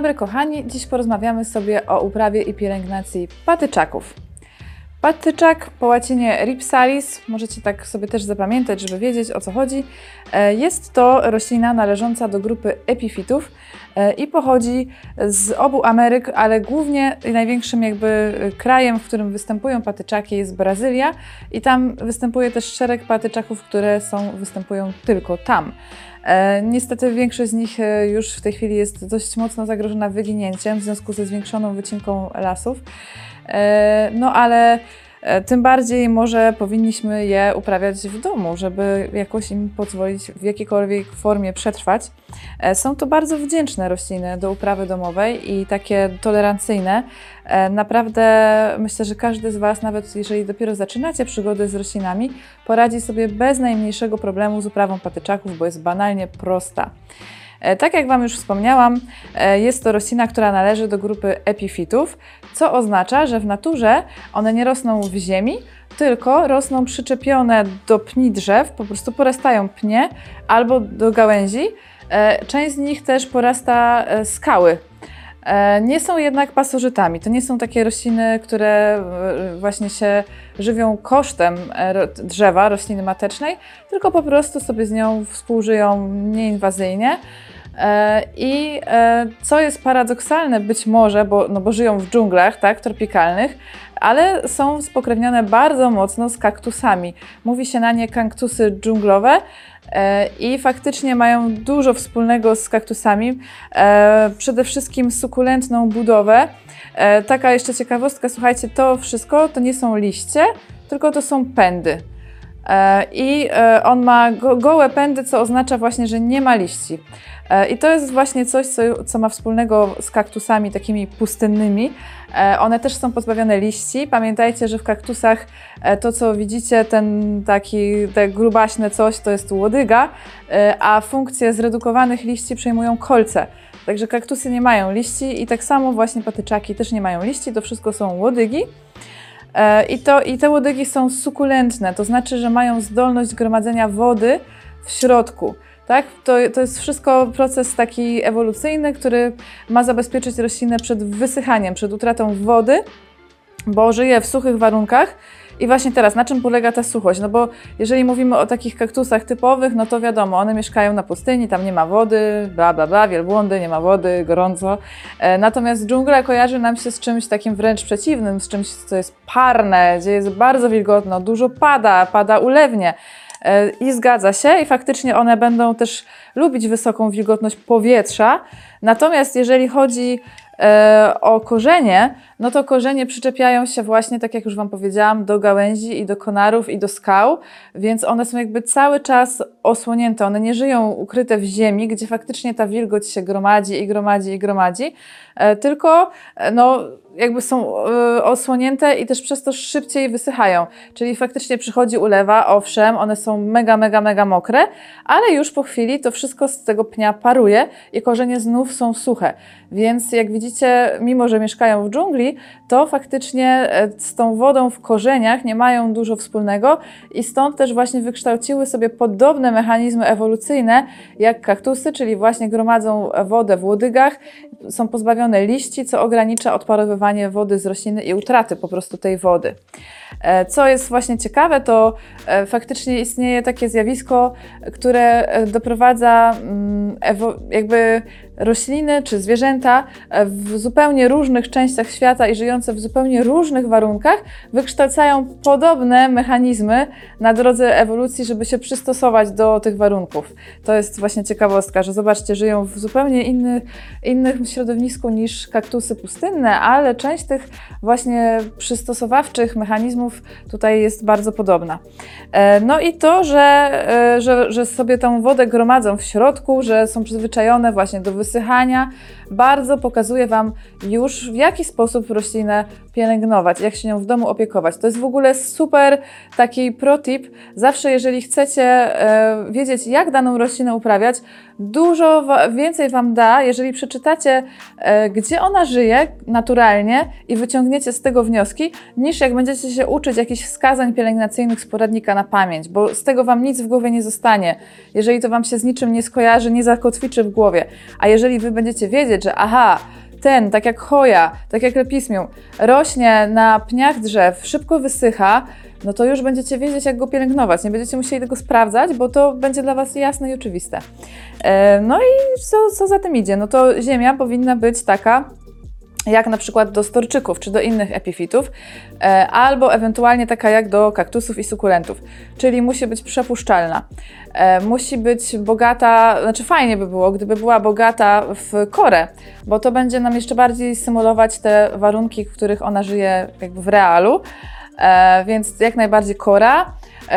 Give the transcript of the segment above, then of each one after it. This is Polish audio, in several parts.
Dobry kochani, dziś porozmawiamy sobie o uprawie i pielęgnacji patyczaków. Patyczak po łacinie Ripsalis, możecie tak sobie też zapamiętać, żeby wiedzieć o co chodzi. E, Jest to roślina należąca do grupy epifitów e, i pochodzi z obu Ameryk, ale głównie największym jakby krajem, w którym występują patyczaki jest Brazylia i tam występuje też szereg patyczaków, które są, występują tylko tam. E, Niestety większość z nich e, już w tej chwili jest dość mocno zagrożona wyginięciem w związku ze zwiększoną wycinką lasów. E, No ale e, tym bardziej może powinniśmy je uprawiać w domu, żeby jakoś im pozwolić w jakiejkolwiek formie przetrwać. E, Są to bardzo wdzięczne rośliny do uprawy domowej i takie tolerancyjne. Naprawdę myślę, że każdy z Was, nawet jeżeli dopiero zaczynacie przygodę z roślinami, poradzi sobie bez najmniejszego problemu z uprawą patyczaków, bo jest banalnie prosta. E, Tak jak Wam już wspomniałam, e, jest to roślina, która należy do grupy epifitów, co oznacza, że w naturze one nie rosną w ziemi, tylko rosną przyczepione do pni drzew, po prostu porastają pnie albo do gałęzi. E, Część z nich też porasta skały. E, Nie są jednak pasożytami. To nie są takie rośliny, które e, właśnie się żywią kosztem e, drzewa, rośliny matecznej, tylko po prostu sobie z nią współżyją nieinwazyjnie. I co jest paradoksalne być może, bo, no bo żyją w dżunglach tak, tropikalnych, ale są spokrewnione bardzo mocno z kaktusami. Mówi się na nie kaktusy dżunglowe i faktycznie mają dużo wspólnego z kaktusami. E, Przede wszystkim sukulentną budowę. E, Taka jeszcze ciekawostka, słuchajcie, to wszystko to nie są liście, tylko to są pędy. E, I e, on ma go, gołe pędy, co oznacza właśnie, że nie ma liści. E, I to jest właśnie coś, co, co ma wspólnego z kaktusami takimi pustynnymi. E, One też są pozbawione liści. Pamiętajcie, że w kaktusach e, to, co widzicie, ten taki, te grubaśne coś, to jest łodyga, a funkcje zredukowanych liści przejmują kolce. Także kaktusy nie mają liści i tak samo właśnie patyczaki też nie mają liści, to wszystko są łodygi. I, to, I te łodygi są sukulentne, to znaczy, że mają zdolność gromadzenia wody w środku. Tak? To, to jest wszystko proces taki ewolucyjny, który ma zabezpieczyć roślinę przed wysychaniem, przed utratą wody, bo żyje w suchych warunkach. I właśnie teraz, na czym polega ta suchość? No bo jeżeli mówimy o takich kaktusach typowych, no to wiadomo, one mieszkają na pustyni, tam nie ma wody, bla bla bla, wielbłądy, nie ma wody, gorąco. E, Natomiast dżungla kojarzy nam się z czymś takim wręcz przeciwnym, z czymś, co jest parne, gdzie jest bardzo wilgotno, dużo pada, pada ulewnie. E, I zgadza się, i faktycznie one będą też lubić wysoką wilgotność powietrza. Natomiast jeżeli chodzi e, o korzenie, no to korzenie przyczepiają się właśnie, tak jak już Wam powiedziałam, do gałęzi i do konarów i do skał, więc one są jakby cały czas osłonięte. One nie żyją ukryte w ziemi, gdzie faktycznie ta wilgoć się gromadzi i gromadzi i gromadzi, e, tylko no, jakby są e, osłonięte i też przez to szybciej wysychają. Czyli faktycznie przychodzi ulewa, owszem, one są mega, mega, mega mokre, ale już po chwili to wszystko z tego pnia paruje i korzenie znów są suche. Więc jak widzicie, mimo że mieszkają w dżungli, to faktycznie e, z tą wodą w korzeniach nie mają dużo wspólnego i stąd też właśnie wykształciły sobie podobne mechanizmy ewolucyjne jak kaktusy, czyli właśnie gromadzą wodę w łodygach, są pozbawione liści, co ogranicza wody z rośliny i utraty po prostu tej wody. E, Co jest właśnie ciekawe, to e, faktycznie istnieje takie zjawisko, które e, doprowadza mm, jakby rośliny czy zwierzęta w zupełnie różnych częściach świata i żyjące w zupełnie różnych warunkach wykształcają podobne mechanizmy na drodze ewolucji, żeby się przystosować do tych warunków. To jest właśnie ciekawostka, że zobaczcie, żyją w zupełnie inny, innym środowisku niż kaktusy pustynne, ale część tych właśnie przystosowawczych mechanizmów tutaj jest bardzo podobna. E, No i to, że, e, że, że sobie tą wodę gromadzą w środku, że są przyzwyczajone właśnie do wysychania, bardzo pokazuje Wam już w jaki sposób roślinę pielęgnować, jak się nią w domu opiekować. To jest w ogóle super taki protip. Zawsze, jeżeli chcecie e, wiedzieć, jak daną roślinę uprawiać, dużo więcej Wam da, jeżeli przeczytacie, e, gdzie ona żyje naturalnie i wyciągniecie z tego wnioski, niż jak będziecie się uczyć jakichś wskazań pielęgnacyjnych z poradnika na pamięć, bo z tego Wam nic w głowie nie zostanie. Jeżeli to Wam się z niczym nie skojarzy, nie zakotwiczy w głowie. A jeżeli Wy będziecie wiedzieć, że aha, ten, tak jak choja, tak jak lepismium, rośnie na pniach drzew, szybko wysycha, no to już będziecie wiedzieć, jak go pielęgnować. Nie będziecie musieli tego sprawdzać, bo to będzie dla Was jasne i oczywiste. E, No i co, co za tym idzie? No to ziemia powinna być taka, jak na przykład do storczyków czy do innych epifitów, e, albo ewentualnie taka jak do kaktusów i sukulentów, czyli musi być przepuszczalna. E, Musi być bogata, znaczy fajnie by było, gdyby była bogata w korę, bo to będzie nam jeszcze bardziej symulować te warunki, w których ona żyje jakby w realu. E, Więc jak najbardziej kora,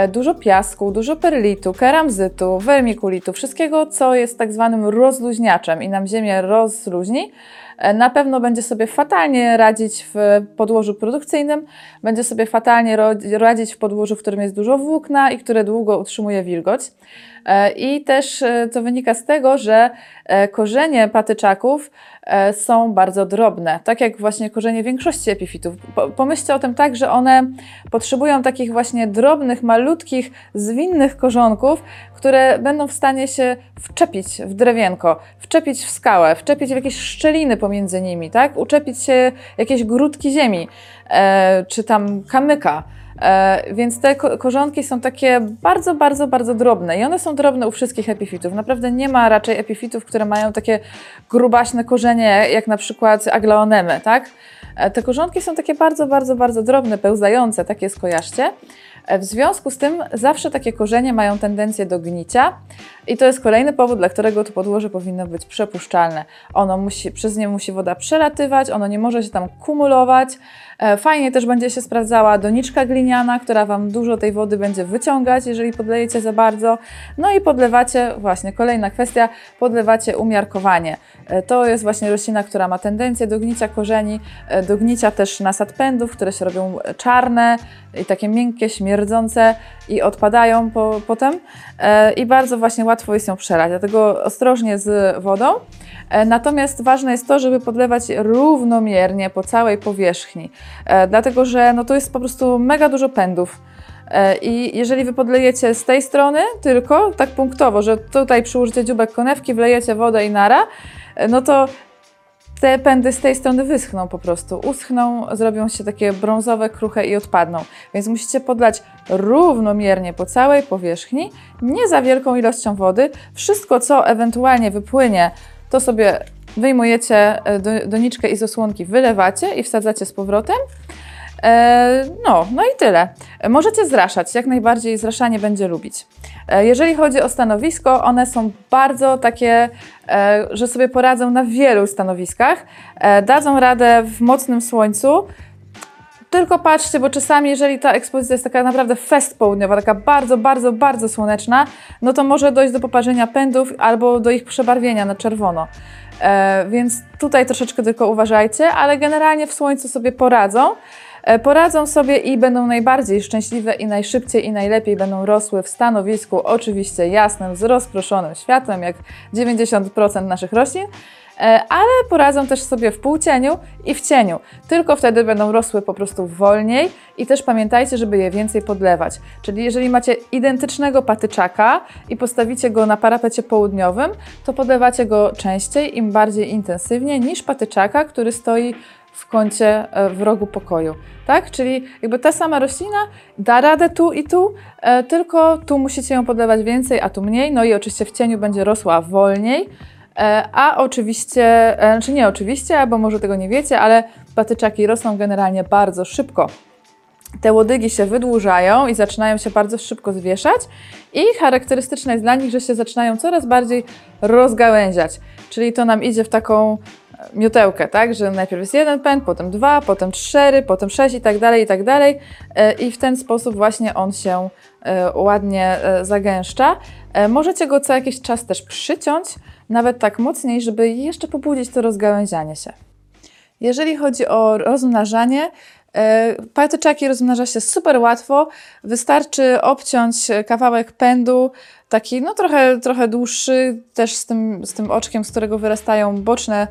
dużo piasku, dużo perlitu, keramzytu, wermikulitu, wszystkiego, co jest tak zwanym rozluźniaczem i nam ziemię rozluźni. E, Na pewno będzie sobie fatalnie radzić w podłożu produkcyjnym, będzie sobie fatalnie radzić w podłożu, w którym jest dużo włókna i które długo utrzymuje wilgoć. E, I też e, to wynika z tego, że e, korzenie patyczaków e, są bardzo drobne, tak jak właśnie korzenie większości epifitów. Po- Pomyślcie o tym tak, że one potrzebują takich właśnie drobnych, malutkich, zwinnych korzonków, które będą w stanie się wczepić w drewienko, wczepić w skałę, wczepić w jakieś szczeliny pomiędzy nimi, tak? Uczepić się jakieś grudki ziemi, e, czy tam kamyka. E, więc te ko- korzonki są takie bardzo, bardzo, bardzo drobne i one są drobne u wszystkich epifitów. Naprawdę nie ma raczej epifitów, które mają takie grubaśne korzenie, jak na przykład aglaonemy, tak? E, Te korzonki są takie bardzo, bardzo, bardzo drobne, pełzające, takie skojarzcie. E, W związku z tym zawsze takie korzenie mają tendencję do gnicia i to jest kolejny powód, dla którego to podłoże powinno być przepuszczalne. Ono musi, przez nie musi woda przelatywać, ono nie może się tam kumulować. E, Fajnie też będzie się sprawdzała doniczka gliniana, która Wam dużo tej wody będzie wyciągać, jeżeli podlejecie za bardzo. No i podlewacie, właśnie kolejna kwestia, podlewacie umiarkowanie. To jest właśnie roślina, która ma tendencję do gnicia korzeni, do gnicia też nasad pędów, które się robią czarne i takie miękkie, śmierdzące i odpadają po, potem. E, I bardzo właśnie łatwo jest ją przelać, dlatego ostrożnie z wodą. E, Natomiast ważne jest to, żeby podlewać równomiernie po całej powierzchni, e, dlatego że no, to jest po prostu mega dużo pędów. I jeżeli wy podlejecie z tej strony tylko, tak punktowo, że tutaj przyłożycie dziubek konewki, wlejecie wodę i nara, no to te pędy z tej strony wyschną po prostu, uschną, zrobią się takie brązowe, kruche i odpadną. Więc musicie podlać równomiernie po całej powierzchni, nie za wielką ilością wody. Wszystko, co ewentualnie wypłynie, to sobie wyjmujecie e, do, doniczkę i z osłonki wylewacie i wsadzacie z powrotem. E, No, no i tyle. Możecie zraszać, jak najbardziej zraszanie będzie lubić. E, Jeżeli chodzi o stanowisko, one są bardzo takie, e, że sobie poradzą na wielu stanowiskach. Dadzą radę w mocnym słońcu. Tylko patrzcie, bo czasami, jeżeli ta ekspozycja jest taka naprawdę fest południowa, taka bardzo, bardzo, bardzo słoneczna, no to może dojść do poparzenia pędów albo do ich przebarwienia na czerwono. E, więc tutaj troszeczkę tylko uważajcie, ale generalnie w słońcu sobie poradzą. E, poradzą sobie i będą najbardziej szczęśliwe i najszybciej i najlepiej będą rosły w stanowisku, oczywiście jasnym, z rozproszonym światłem, jak 90% naszych roślin, e, ale poradzą też sobie w półcieniu i w cieniu. Tylko wtedy będą rosły po prostu wolniej i też pamiętajcie, żeby je więcej podlewać. Czyli jeżeli macie identycznego patyczaka i postawicie go na parapecie południowym, to podlewacie go częściej, im bardziej intensywnie niż patyczaka, który stoi w kącie e, w rogu pokoju. Tak? Czyli jakby ta sama roślina da radę tu i tu, e, tylko tu musicie ją podlewać więcej, a tu mniej. No i oczywiście w cieniu będzie rosła wolniej. E, A oczywiście, znaczy nie oczywiście, albo może tego nie wiecie, ale patyczaki rosną generalnie bardzo szybko. Te łodygi się wydłużają i zaczynają się bardzo szybko zwieszać i charakterystyczne jest dla nich, że się zaczynają coraz bardziej rozgałęziać. Czyli to nam idzie w taką miotełkę, tak? Że najpierw jest jeden pęd, potem dwa, potem cztery, potem sześć i tak dalej, i tak dalej. E, I w ten sposób właśnie on się e, ładnie e, zagęszcza. Możecie go co jakiś czas też przyciąć, nawet tak mocniej, żeby jeszcze pobudzić to rozgałęzianie się. Jeżeli chodzi o rozmnażanie, patyczaki rozmnaża się super łatwo. Wystarczy obciąć kawałek pędu, taki no trochę, trochę dłuższy, też z tym, z tym oczkiem, z którego wyrastają boczne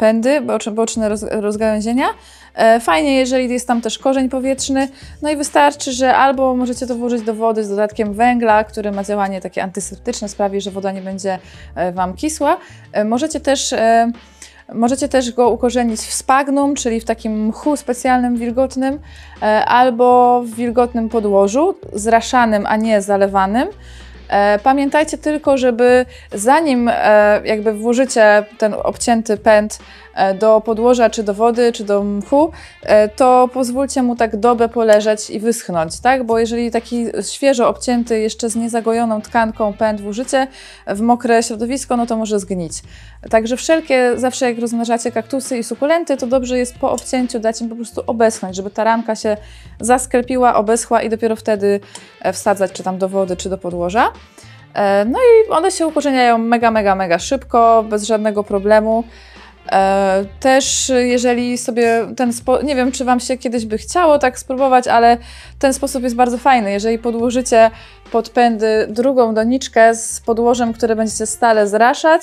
pędy, boczne, roz, rozgałęzienia. E, Fajnie, jeżeli jest tam też korzeń powietrzny. No i wystarczy, że albo możecie to włożyć do wody z dodatkiem węgla, który ma działanie takie antyseptyczne, sprawi, że woda nie będzie e, Wam kisła. E, Możecie też, możecie też go ukorzenić w spagnum, czyli w takim mchu specjalnym, wilgotnym, albo w wilgotnym podłożu, zraszanym, a nie zalewanym. E, Pamiętajcie tylko, żeby zanim e, jakby włożycie ten obcięty pęd do podłoża, czy do wody, czy do mchu, e, to pozwólcie mu tak dobę poleżeć i wyschnąć, tak? Bo jeżeli taki świeżo obcięty, jeszcze z niezagojoną tkanką pęd włożycie w mokre środowisko, no to może zgnić. Także wszelkie, zawsze jak rozmnażacie kaktusy i sukulenty, to dobrze jest po obcięciu dać im po prostu obeschnąć, żeby ta ranka się zasklepiła, obeschła i dopiero wtedy e, wsadzać czy tam do wody, czy do podłoża. E, No i one się ukorzeniają mega, mega, mega szybko, bez żadnego problemu. E, Też jeżeli sobie ten spo... nie wiem, czy Wam się kiedyś by chciało tak spróbować, ale ten sposób jest bardzo fajny. Jeżeli podłożycie pod pędy drugą doniczkę z podłożem, które będziecie stale zraszać,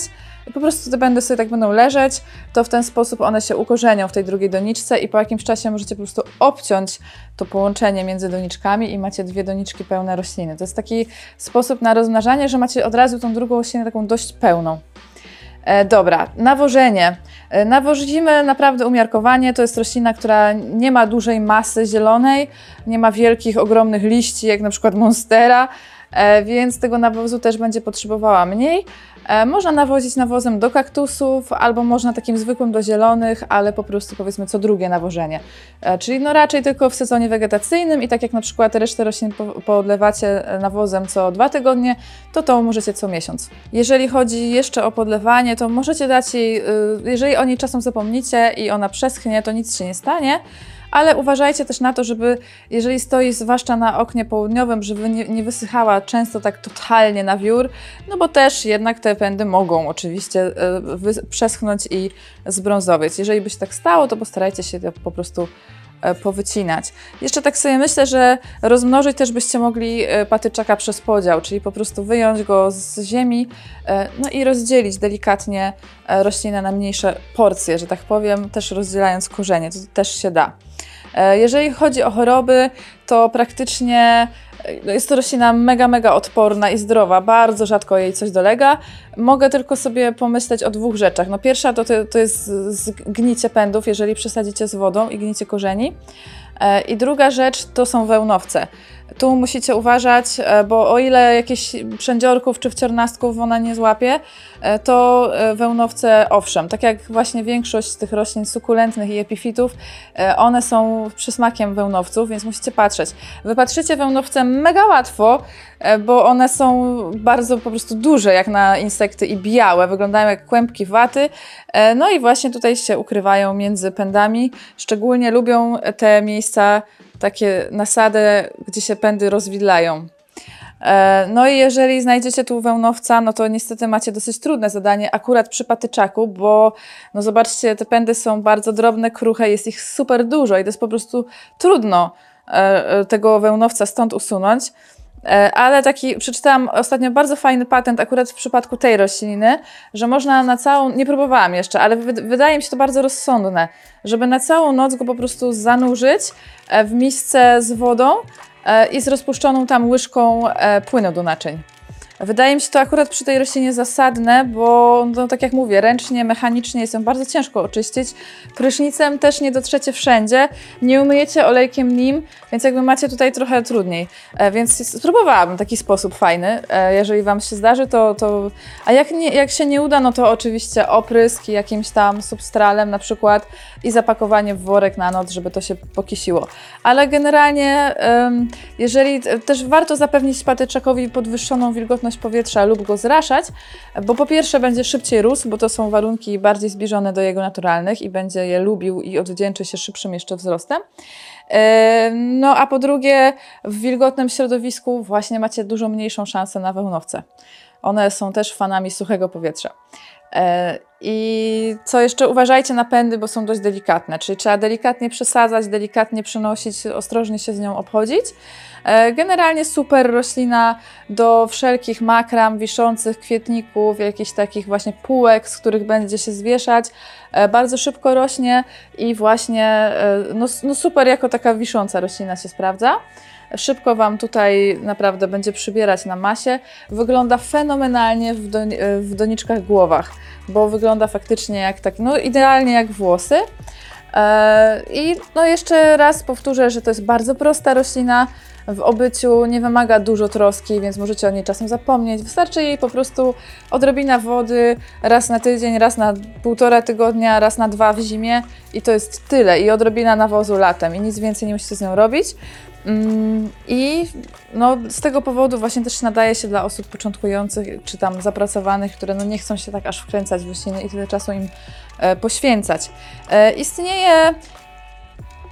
po prostu te pędy sobie tak będą leżeć, to w ten sposób one się ukorzenią w tej drugiej doniczce i po jakimś czasie możecie po prostu obciąć to połączenie między doniczkami i macie dwie doniczki pełne rośliny. To jest taki sposób na rozmnażanie, że macie od razu tą drugą roślinę taką dość pełną. E, dobra, nawożenie. E, Nawozimy naprawdę umiarkowanie. To jest roślina, która nie ma dużej masy zielonej, nie ma wielkich, ogromnych liści, jak na przykład monstera, więc tego nawozu też będzie potrzebowała mniej. E, Można nawozić nawozem do kaktusów, albo można takim zwykłym do zielonych, ale po prostu powiedzmy co drugie nawożenie. E, Czyli no raczej tylko w sezonie wegetacyjnym i tak jak na przykład resztę roślin po- podlewacie e, nawozem co dwa tygodnie, to to możecie co miesiąc. Jeżeli chodzi jeszcze o podlewanie, to możecie dać jej, jeżeli o niej czasem zapomnicie i ona przeschnie, to nic się nie stanie. Ale uważajcie też na to, żeby jeżeli stoi zwłaszcza na oknie południowym, żeby nie, nie wysychała często tak totalnie na wiór, no bo też jednak te pędy mogą oczywiście e, przeschnąć i zbrązowieć. Jeżeli by się tak stało, to postarajcie się to po prostu e, powycinać. Jeszcze tak sobie myślę, że rozmnożyć też byście mogli e, patyczaka przez podział, czyli po prostu wyjąć go z ziemi no i rozdzielić delikatnie roślinę na mniejsze porcje, że tak powiem, też rozdzielając korzenie, to też się da. E, Jeżeli chodzi o choroby, to praktycznie jest to roślina mega, mega odporna i zdrowa. Bardzo rzadko jej coś dolega. Mogę tylko sobie pomyśleć o dwóch rzeczach. No pierwsza to, to, jest zgnicie pędów, jeżeli przesadzicie z wodą i gnicie korzeni. E, I druga rzecz to są wełnowce. Tu musicie uważać, e, bo o ile jakichś przędziorków czy wciornastków ona nie złapie, e, to wełnowce owszem. Tak jak właśnie większość z tych roślin sukulentnych i epifitów, one są przysmakiem wełnowców, więc musicie patrzeć. Wypatrzycie wełnowce mega łatwo, e, bo one są bardzo po prostu duże jak na insekty i białe, wyglądają jak kłębki waty. E, No i właśnie tutaj się ukrywają między pędami. Szczególnie lubią te miejsca, takie nasady, gdzie się pędy rozwidlają. E, No i jeżeli znajdziecie tu wełnowca, no to niestety macie dosyć trudne zadanie akurat przy patyczaku, bo no zobaczcie, te pędy są bardzo drobne, kruche, jest ich super dużo i to jest po prostu trudno tego wełnowca stąd usunąć. E, Ale taki, przeczytałam ostatnio bardzo fajny patent akurat w przypadku tej rośliny, że można na całą, nie próbowałam jeszcze, ale wy, wydaje mi się to bardzo rozsądne, żeby na całą noc go po prostu zanurzyć e, w misce z wodą e, i z rozpuszczoną tam łyżką e, płynu do naczyń. Wydaje mi się to akurat przy tej roślinie zasadne, bo no, tak jak mówię, ręcznie, mechanicznie jest ją bardzo ciężko oczyścić. Prysznicem też nie dotrzecie wszędzie, nie umyjecie olejkiem nim, więc jakby macie tutaj trochę trudniej. E, więc spróbowałabym taki sposób fajny. E, jeżeli Wam się zdarzy, to. to... A jak, nie, jak się nie uda, no to oczywiście oprysk jakimś tam substralem na przykład i zapakowanie w worek na noc, żeby to się pokisiło. Ale generalnie, em, jeżeli też warto zapewnić patyczakowi podwyższoną wilgotność powietrza lub go zraszać, bo po pierwsze będzie szybciej rósł, bo to są warunki bardziej zbliżone do jego naturalnych i będzie je lubił i odwdzięczy się szybszym jeszcze wzrostem. E, No a po drugie, w wilgotnym środowisku właśnie macie dużo mniejszą szansę na wełnowce. One są też fanami suchego powietrza. E, I co jeszcze, uważajcie na pędy, bo są dość delikatne, czyli trzeba delikatnie przesadzać, delikatnie przenosić, ostrożnie się z nią obchodzić. E, Generalnie super roślina do wszelkich makram, wiszących kwietników, jakichś takich właśnie półek, z których będzie się zwieszać. E, Bardzo szybko rośnie i właśnie no, no super jako taka wisząca roślina się sprawdza. Szybko Wam tutaj naprawdę będzie przybierać na masie. Wygląda fenomenalnie w, don- e, w doniczkach głowach, bo wygląda faktycznie jak tak, no idealnie jak włosy. E, I no jeszcze raz powtórzę, że to jest bardzo prosta roślina w obyciu, nie wymaga dużo troski, więc możecie o niej czasem zapomnieć. Wystarczy jej po prostu odrobina wody raz na tydzień, raz na półtora tygodnia, raz na dwa w zimie i to jest tyle. I odrobina nawozu latem i nic więcej nie musicie z nią robić. Mm, I no, z tego powodu właśnie też nadaje się dla osób początkujących czy tam zapracowanych, które no, nie chcą się tak aż wkręcać w rośliny i tyle czasu im e, poświęcać. E, istnieje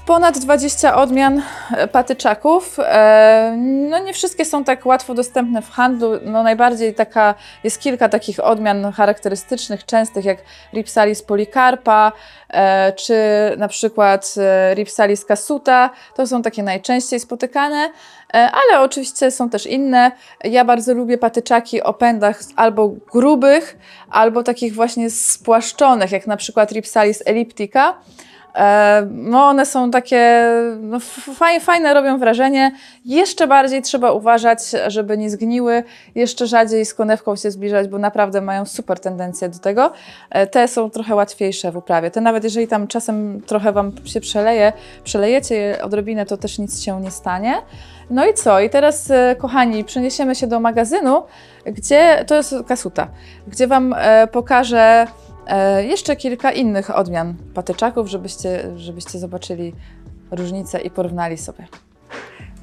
ponad 20 odmian e, patyczaków. E, no nie wszystkie są tak łatwo dostępne w handlu. No najbardziej taka, jest kilka takich odmian charakterystycznych, częstych jak Ripsalis polycarpa, e, czy na przykład Ripsalis casuta. To są takie najczęściej spotykane, ale oczywiście są też inne. Ja bardzo lubię patyczaki o pędach albo grubych, albo takich właśnie spłaszczonych, jak na przykład Ripsalis elliptica. E, No, one są takie no, fajne, robią wrażenie. Jeszcze bardziej trzeba uważać, żeby nie zgniły. Jeszcze rzadziej z konewką się zbliżać, bo naprawdę mają super tendencję do tego. E, Te są trochę łatwiejsze w uprawie. Te nawet jeżeli tam czasem trochę Wam się przeleje, przelejecie je odrobinę, to też nic się nie stanie. No i co? I teraz, e, kochani, przeniesiemy się do magazynu, gdzie to jest kasuta, gdzie Wam pokażę E, jeszcze kilka innych odmian patyczaków, żebyście, żebyście zobaczyli różnice i porównali sobie.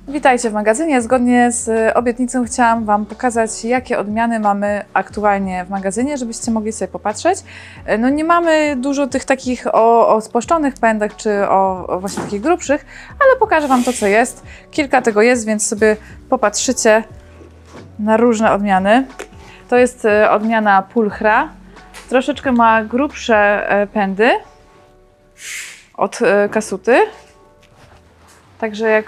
Witajcie w magazynie. Zgodnie z obietnicą chciałam Wam pokazać, jakie odmiany mamy aktualnie w magazynie, żebyście mogli sobie popatrzeć. E, No nie mamy dużo tych takich o, o spłaszczonych pędach, czy o, o właśnie takich grubszych, ale pokażę Wam to, co jest. Kilka tego jest, więc sobie popatrzycie na różne odmiany. To jest e, odmiana pulchra. Troszeczkę ma grubsze e, pędy od e, kasuty. Także jak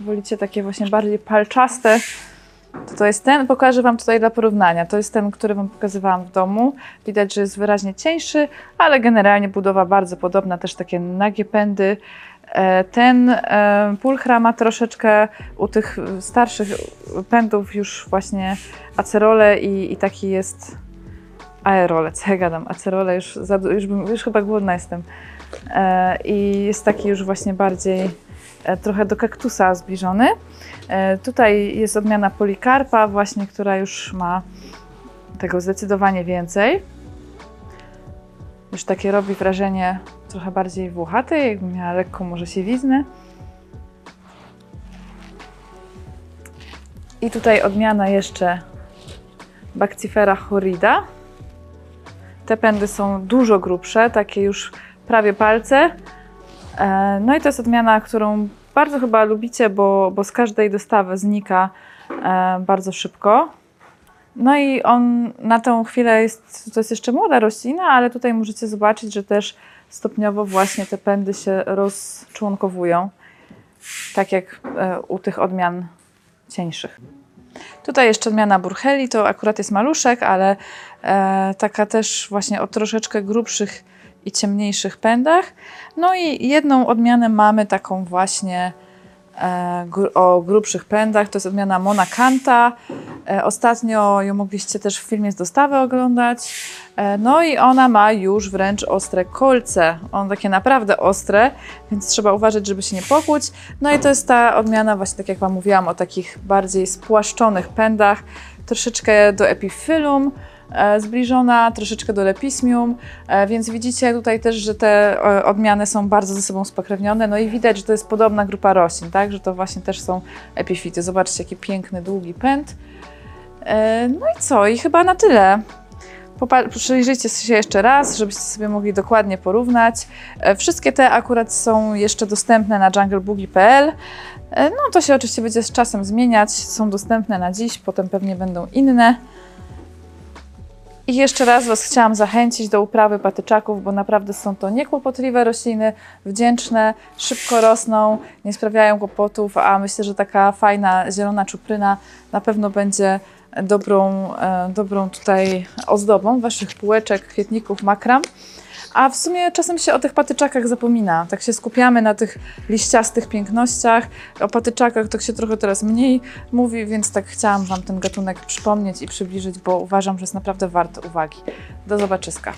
wolicie takie właśnie bardziej palczaste, to to jest ten. Pokażę Wam tutaj dla porównania. To jest ten, który Wam pokazywałam w domu. Widać, że jest wyraźnie cieńszy, ale generalnie budowa bardzo podobna, też takie nagie pędy. E, Ten pulchra ma troszeczkę u tych starszych pędów już właśnie acerole i, i taki jest aerole, co ja gadam, acerole już, za, już, bym, już chyba głodna jestem. E, I jest taki już właśnie bardziej e, trochę do kaktusa zbliżony. E, tutaj jest odmiana polikarpa właśnie, która już ma tego zdecydowanie więcej. Już takie robi wrażenie trochę bardziej włochatej, jakby miała lekką może siewiznę. I tutaj odmiana jeszcze Bactifera horrida. Te pędy są dużo grubsze, takie już prawie palce. E, No i to jest odmiana, którą bardzo chyba lubicie, bo, bo z każdej dostawy znika e, bardzo szybko. No i on na tę chwilę jest, to jest jeszcze młoda roślina, ale tutaj możecie zobaczyć, że też stopniowo właśnie te pędy się rozczłonkowują, tak jak e, u tych odmian cieńszych. Tutaj jeszcze odmiana Burcheli, to akurat jest maluszek, ale taka też właśnie o troszeczkę grubszych i ciemniejszych pędach. No i jedną odmianę mamy taką właśnie e, o grubszych pędach, to jest odmiana Monacanta. E, ostatnio ją mogliście też w filmie z dostawy oglądać. E, no i ona ma już wręcz ostre kolce. One takie naprawdę ostre, więc trzeba uważać, żeby się nie pokłuć. No i to jest ta odmiana właśnie, tak jak Wam mówiłam, o takich bardziej spłaszczonych pędach, troszeczkę do epifylum e, zbliżona, troszeczkę do lepismium, e, więc widzicie tutaj też, że te e, odmiany są bardzo ze sobą spokrewnione, no i widać, że to jest podobna grupa roślin, tak, że to właśnie też są epifity. Zobaczcie, jaki piękny, długi pęd. E, No i co? I chyba na tyle. Popa- Przyjrzyjcie się jeszcze raz, żebyście sobie mogli dokładnie porównać. E, Wszystkie te akurat są jeszcze dostępne na jungleboogie.pl. E, No to się oczywiście będzie z czasem zmieniać. Są dostępne na dziś, potem pewnie będą inne. I jeszcze raz Was chciałam zachęcić do uprawy patyczaków, bo naprawdę są to niekłopotliwe rośliny, wdzięczne, szybko rosną, nie sprawiają kłopotów, a myślę, że taka fajna zielona czupryna na pewno będzie dobrą, e, dobrą tutaj ozdobą Waszych półeczek, kwietników, makram. A w sumie czasem się o tych patyczakach zapomina. Tak się skupiamy na tych liściastych pięknościach. O patyczakach to się trochę teraz mniej mówi, więc tak chciałam Wam ten gatunek przypomnieć i przybliżyć, bo uważam, że jest naprawdę wart uwagi. Do zobaczyska.